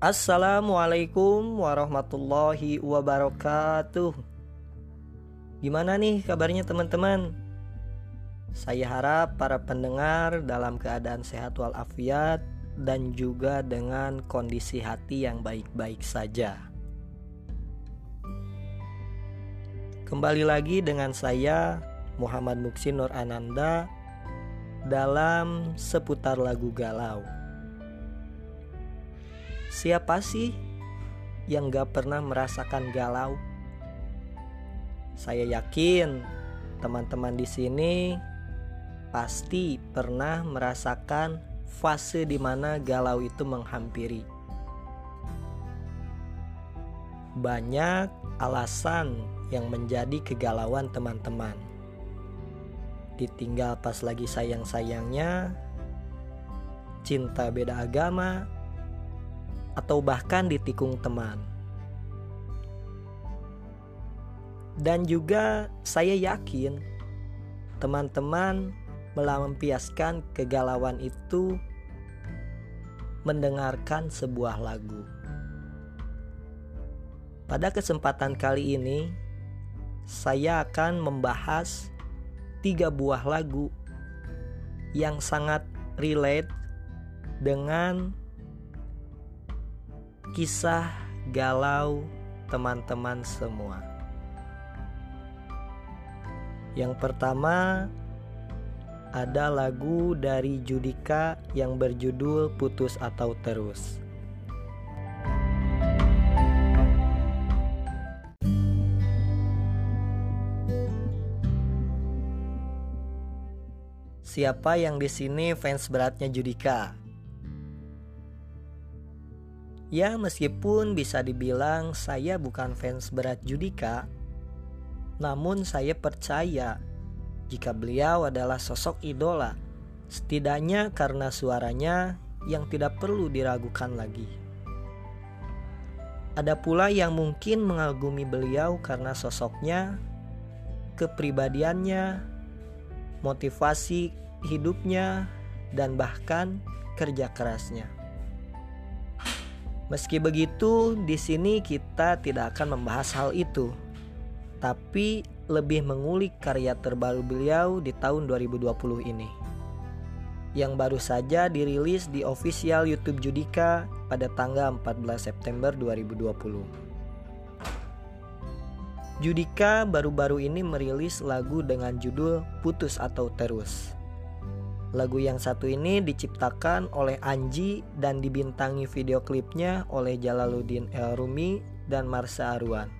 Assalamualaikum warahmatullahi wabarakatuh. Gimana nih kabarnya teman-teman? Saya harap para pendengar dalam keadaan sehat walafiat dan juga dengan kondisi hati yang baik-baik saja. Kembali lagi dengan saya Muhammad Muksin Nur Ananda dalam seputar lagu galau. Siapa sih yang gak pernah merasakan galau? Saya yakin teman-teman di sini pasti pernah merasakan fase di mana galau itu menghampiri. Banyak alasan yang menjadi kegalauan teman-teman. Ditinggal pas lagi sayang-sayangnya, cinta beda agama, atau bahkan ditikung teman. Dan juga saya yakin teman-teman melampiaskan kegalauan itu mendengarkan sebuah lagu. Pada kesempatan kali ini, saya akan membahas tiga buah lagu yang sangat relate dengan kisah galau teman-teman semua. Yang pertama ada lagu dari Judika yang berjudul Putus atau Terus. Siapa yang di sini fans beratnya Judika? Ya meskipun bisa dibilang saya bukan fans berat Judika, namun saya percaya jika beliau adalah sosok idola, setidaknya karena suaranya yang tidak perlu diragukan lagi. Ada pula yang mungkin mengagumi beliau karena sosoknya, kepribadiannya, motivasi hidupnya, dan bahkan kerja kerasnya. Meski begitu, di sini kita tidak akan membahas hal itu, tapi lebih mengulik karya terbaru beliau di tahun 2020 ini. Yang baru saja dirilis di official YouTube Judika pada tanggal 14 September 2020. Judika baru-baru ini merilis lagu dengan judul Putus atau Terus. Lagu yang satu ini diciptakan oleh Anji dan dibintangi video klipnya oleh Jalaluddin El Rumi dan Marsha Arwan.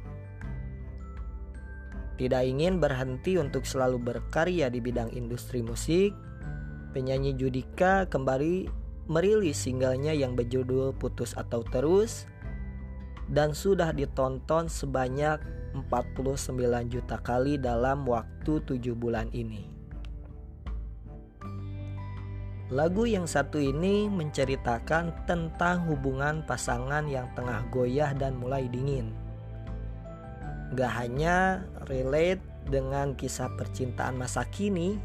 Tidak ingin berhenti untuk selalu berkarya di bidang industri musik, penyanyi Judika kembali merilis singlenya yang berjudul Putus atau Terus dan sudah ditonton sebanyak 49 juta kali dalam waktu 7 bulan ini. Lagu yang satu ini menceritakan tentang hubungan pasangan yang tengah goyah dan mulai dingin. Gak hanya relate dengan kisah percintaan masa kini,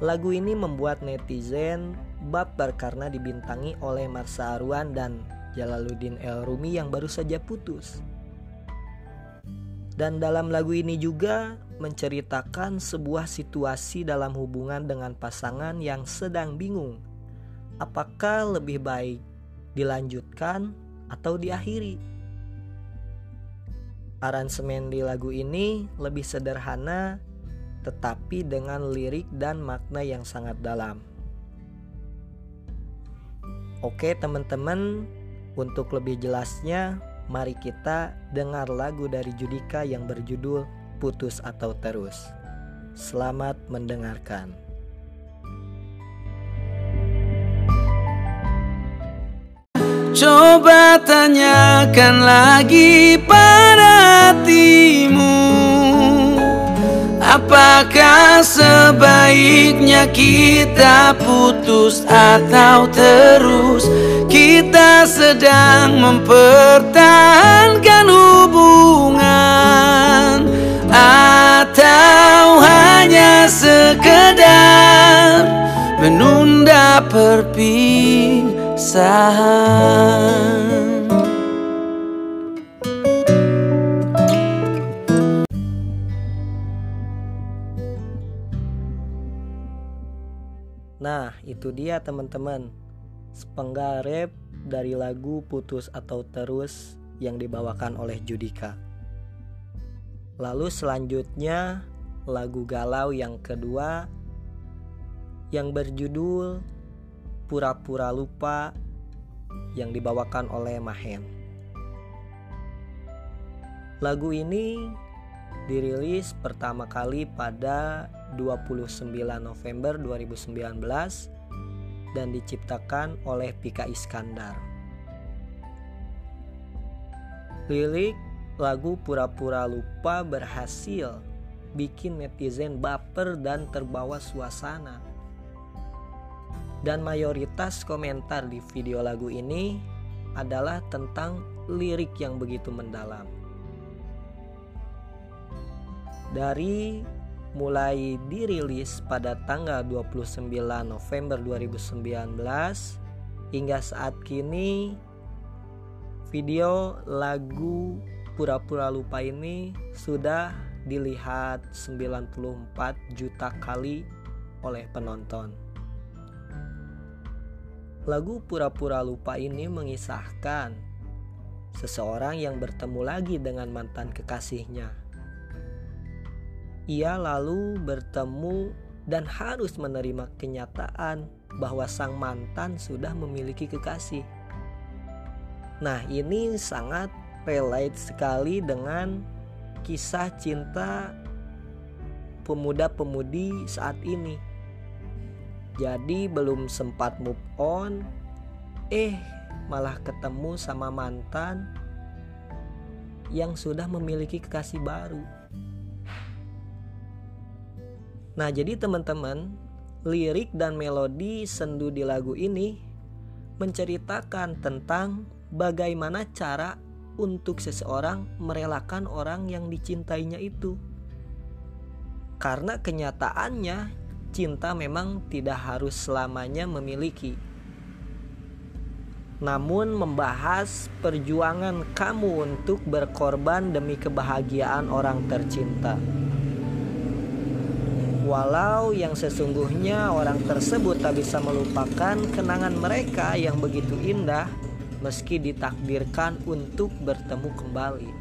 lagu ini membuat netizen baper karena dibintangi oleh Marsha Arwan dan Jalaluddin El Rumi yang baru saja putus. Dan dalam lagu ini juga menceritakan sebuah situasi dalam hubungan dengan pasangan yang sedang bingung. Apakah lebih baik dilanjutkan atau diakhiri? Aransemen di lagu ini lebih sederhana tetapi dengan lirik dan makna yang sangat dalam. Oke, teman-teman, untuk lebih jelasnya mari kita dengar lagu dari Judika yang berjudul Putus atau Terus. Selamat mendengarkan. Coba tanyakan lagi pada hatimu Apakah sebaiknya kita putus atau terus? Kita sedang mempertahankan hubungan Atau hanya sekedar menunda perpisahan itu dia teman-teman. Sepenggal rap dari lagu Putus atau Terus yang dibawakan oleh Judika. Lalu selanjutnya lagu galau yang kedua yang berjudul Pura-pura lupa yang dibawakan oleh Mahen. Lagu ini dirilis pertama kali pada 29 November 2019 dan diciptakan oleh Pika Iskandar. Lirik lagu Pura-pura Lupa berhasil bikin netizen baper dan terbawa suasana. Dan mayoritas komentar di video lagu ini adalah tentang lirik yang begitu mendalam. Dari mulai dirilis pada tanggal 29 November 2019 hingga saat kini video lagu Pura-pura lupa ini sudah dilihat 94 juta kali oleh penonton. Lagu Pura-pura lupa ini mengisahkan seseorang yang bertemu lagi dengan mantan kekasihnya ia lalu bertemu dan harus menerima kenyataan bahwa sang mantan sudah memiliki kekasih. Nah, ini sangat relate sekali dengan kisah cinta pemuda-pemudi saat ini. Jadi belum sempat move on, eh malah ketemu sama mantan yang sudah memiliki kekasih baru. Nah, jadi teman-teman, lirik dan melodi sendu di lagu ini menceritakan tentang bagaimana cara untuk seseorang merelakan orang yang dicintainya itu. Karena kenyataannya, cinta memang tidak harus selamanya memiliki. Namun, membahas perjuangan kamu untuk berkorban demi kebahagiaan orang tercinta. Walau yang sesungguhnya orang tersebut tak bisa melupakan kenangan mereka yang begitu indah meski ditakdirkan untuk bertemu kembali.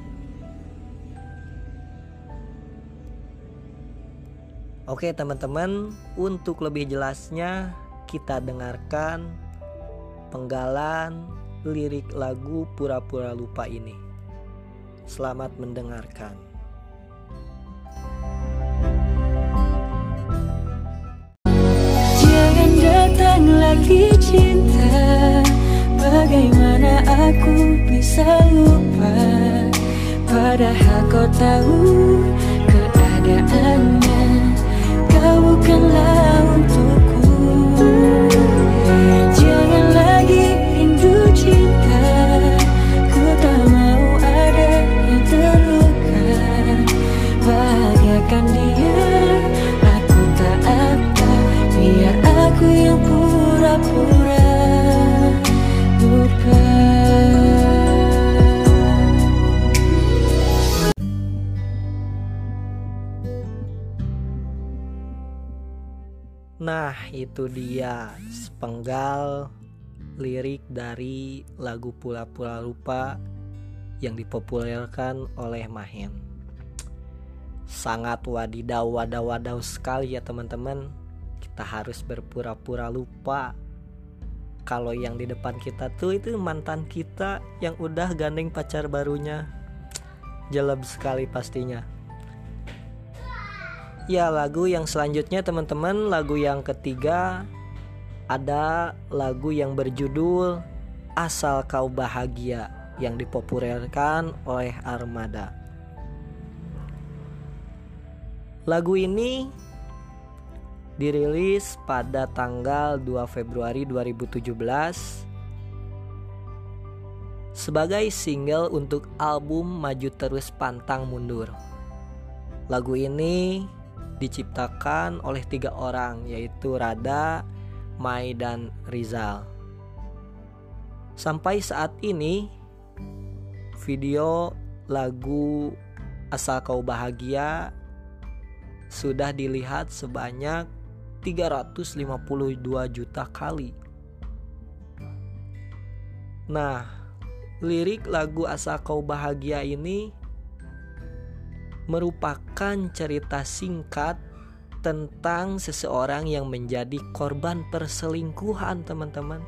Oke teman-teman, untuk lebih jelasnya kita dengarkan penggalan lirik lagu Pura-pura Lupa ini. Selamat mendengarkan. Lagi cinta. Bagaimana aku bisa lupa? Padahal kau tahu keadaannya. Kau bukanlah untukku. Jangan lagi rindu cinta. Ku tak mau ada yang terluka. Bahagiakan dia Nah itu dia. Sepenggal lirik dari lagu Pula-Pula Lupa yang dipopulerkan oleh Mahen. Sangat wadidaw wadaw wadaw sekali ya teman-teman. Kita harus berpura-pura lupa kalau yang di depan kita tuh itu mantan kita yang udah gandeng pacar barunya. Jelek sekali pastinya ya lagu yang selanjutnya teman-teman lagu yang ketiga ada lagu yang berjudul Asal Kau Bahagia yang dipopulerkan oleh Armada lagu ini dirilis pada tanggal 2 Februari 2017 sebagai single untuk album Maju Terus Pantang Mundur. Lagu ini diciptakan oleh tiga orang yaitu Rada, Mai, dan Rizal. Sampai saat ini video lagu Asal Kau Bahagia sudah dilihat sebanyak 352 juta kali. Nah, lirik lagu Asa Kau Bahagia ini merupakan cerita singkat tentang seseorang yang menjadi korban perselingkuhan, teman-teman.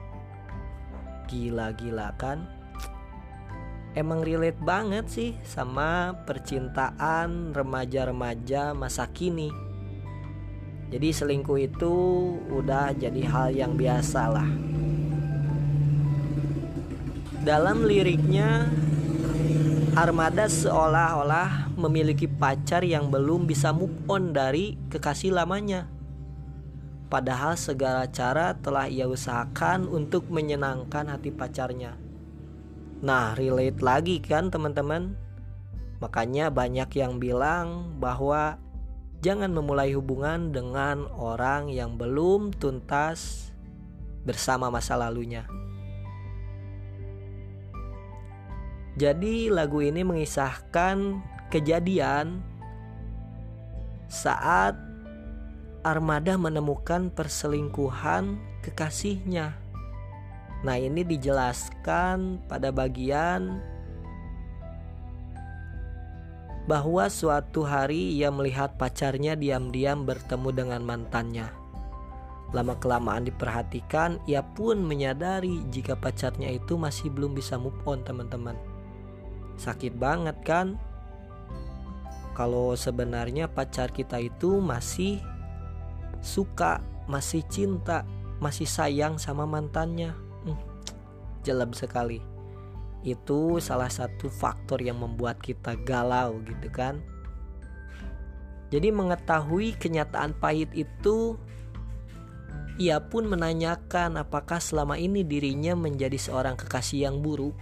Gila-gila kan? Emang relate banget sih sama percintaan remaja-remaja masa kini. Jadi selingkuh itu udah jadi hal yang biasa lah. Dalam liriknya Armada seolah-olah memiliki pacar yang belum bisa move on dari kekasih lamanya. Padahal segala cara telah ia usahakan untuk menyenangkan hati pacarnya. Nah, relate lagi kan teman-teman? Makanya banyak yang bilang bahwa jangan memulai hubungan dengan orang yang belum tuntas bersama masa lalunya. Jadi lagu ini mengisahkan kejadian saat Armada menemukan perselingkuhan kekasihnya. Nah, ini dijelaskan pada bagian bahwa suatu hari ia melihat pacarnya diam-diam bertemu dengan mantannya. Lama-kelamaan diperhatikan, ia pun menyadari jika pacarnya itu masih belum bisa move on, teman-teman. Sakit banget kan? Kalau sebenarnya pacar kita itu masih suka, masih cinta, masih sayang sama mantannya. Hmm, jelek sekali. Itu salah satu faktor yang membuat kita galau gitu kan. Jadi mengetahui kenyataan pahit itu ia pun menanyakan apakah selama ini dirinya menjadi seorang kekasih yang buruk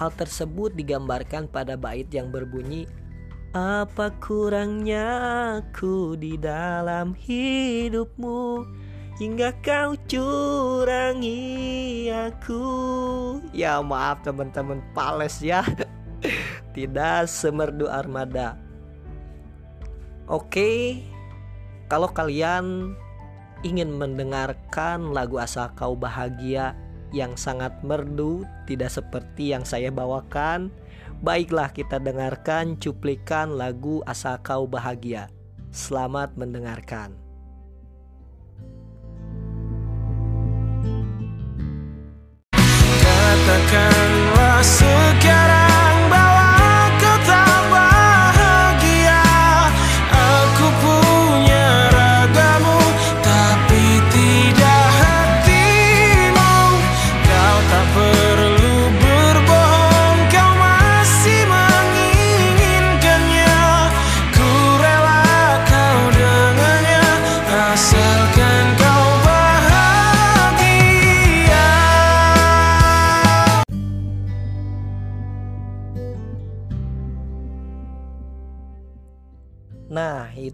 Hal tersebut digambarkan pada bait yang berbunyi Apa kurangnya aku di dalam hidupmu? Hingga kau curangi aku. Ya maaf teman-teman pales ya. Tidak semerdu armada. Oke Kalau kalian ingin mendengarkan lagu asal kau bahagia yang sangat merdu, tidak seperti yang saya bawakan. Baiklah kita dengarkan cuplikan lagu Asal Kau Bahagia. Selamat mendengarkan. Katakanlah sekarang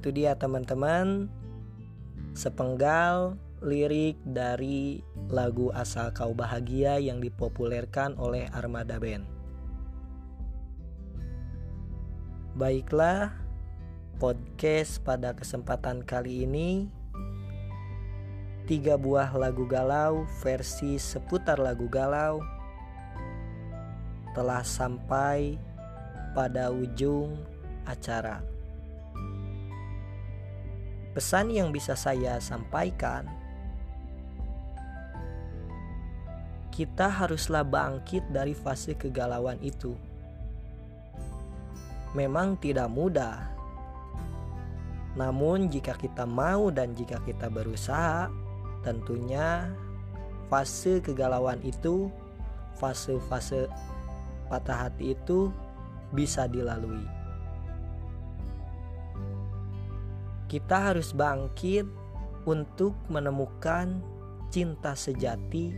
itu dia teman-teman. Sepenggal lirik dari lagu Asal Kau Bahagia yang dipopulerkan oleh Armada Band. Baiklah, podcast pada kesempatan kali ini tiga buah lagu galau versi seputar lagu galau telah sampai pada ujung acara. Pesan yang bisa saya sampaikan, kita haruslah bangkit dari fase kegalauan itu. Memang tidak mudah, namun jika kita mau dan jika kita berusaha, tentunya fase kegalauan itu, fase-fase patah hati itu bisa dilalui. Kita harus bangkit untuk menemukan cinta sejati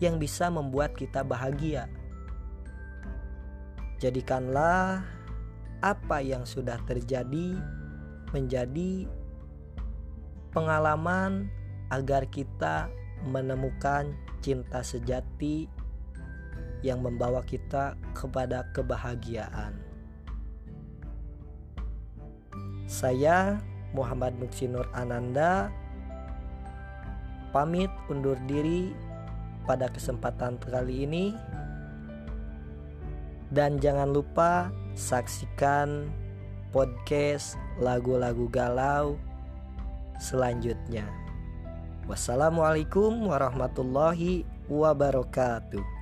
yang bisa membuat kita bahagia. Jadikanlah apa yang sudah terjadi menjadi pengalaman agar kita menemukan cinta sejati yang membawa kita kepada kebahagiaan. Saya Muhammad Nuksinur Ananda pamit undur diri pada kesempatan kali ini dan jangan lupa saksikan podcast lagu-lagu galau selanjutnya. Wassalamualaikum warahmatullahi wabarakatuh.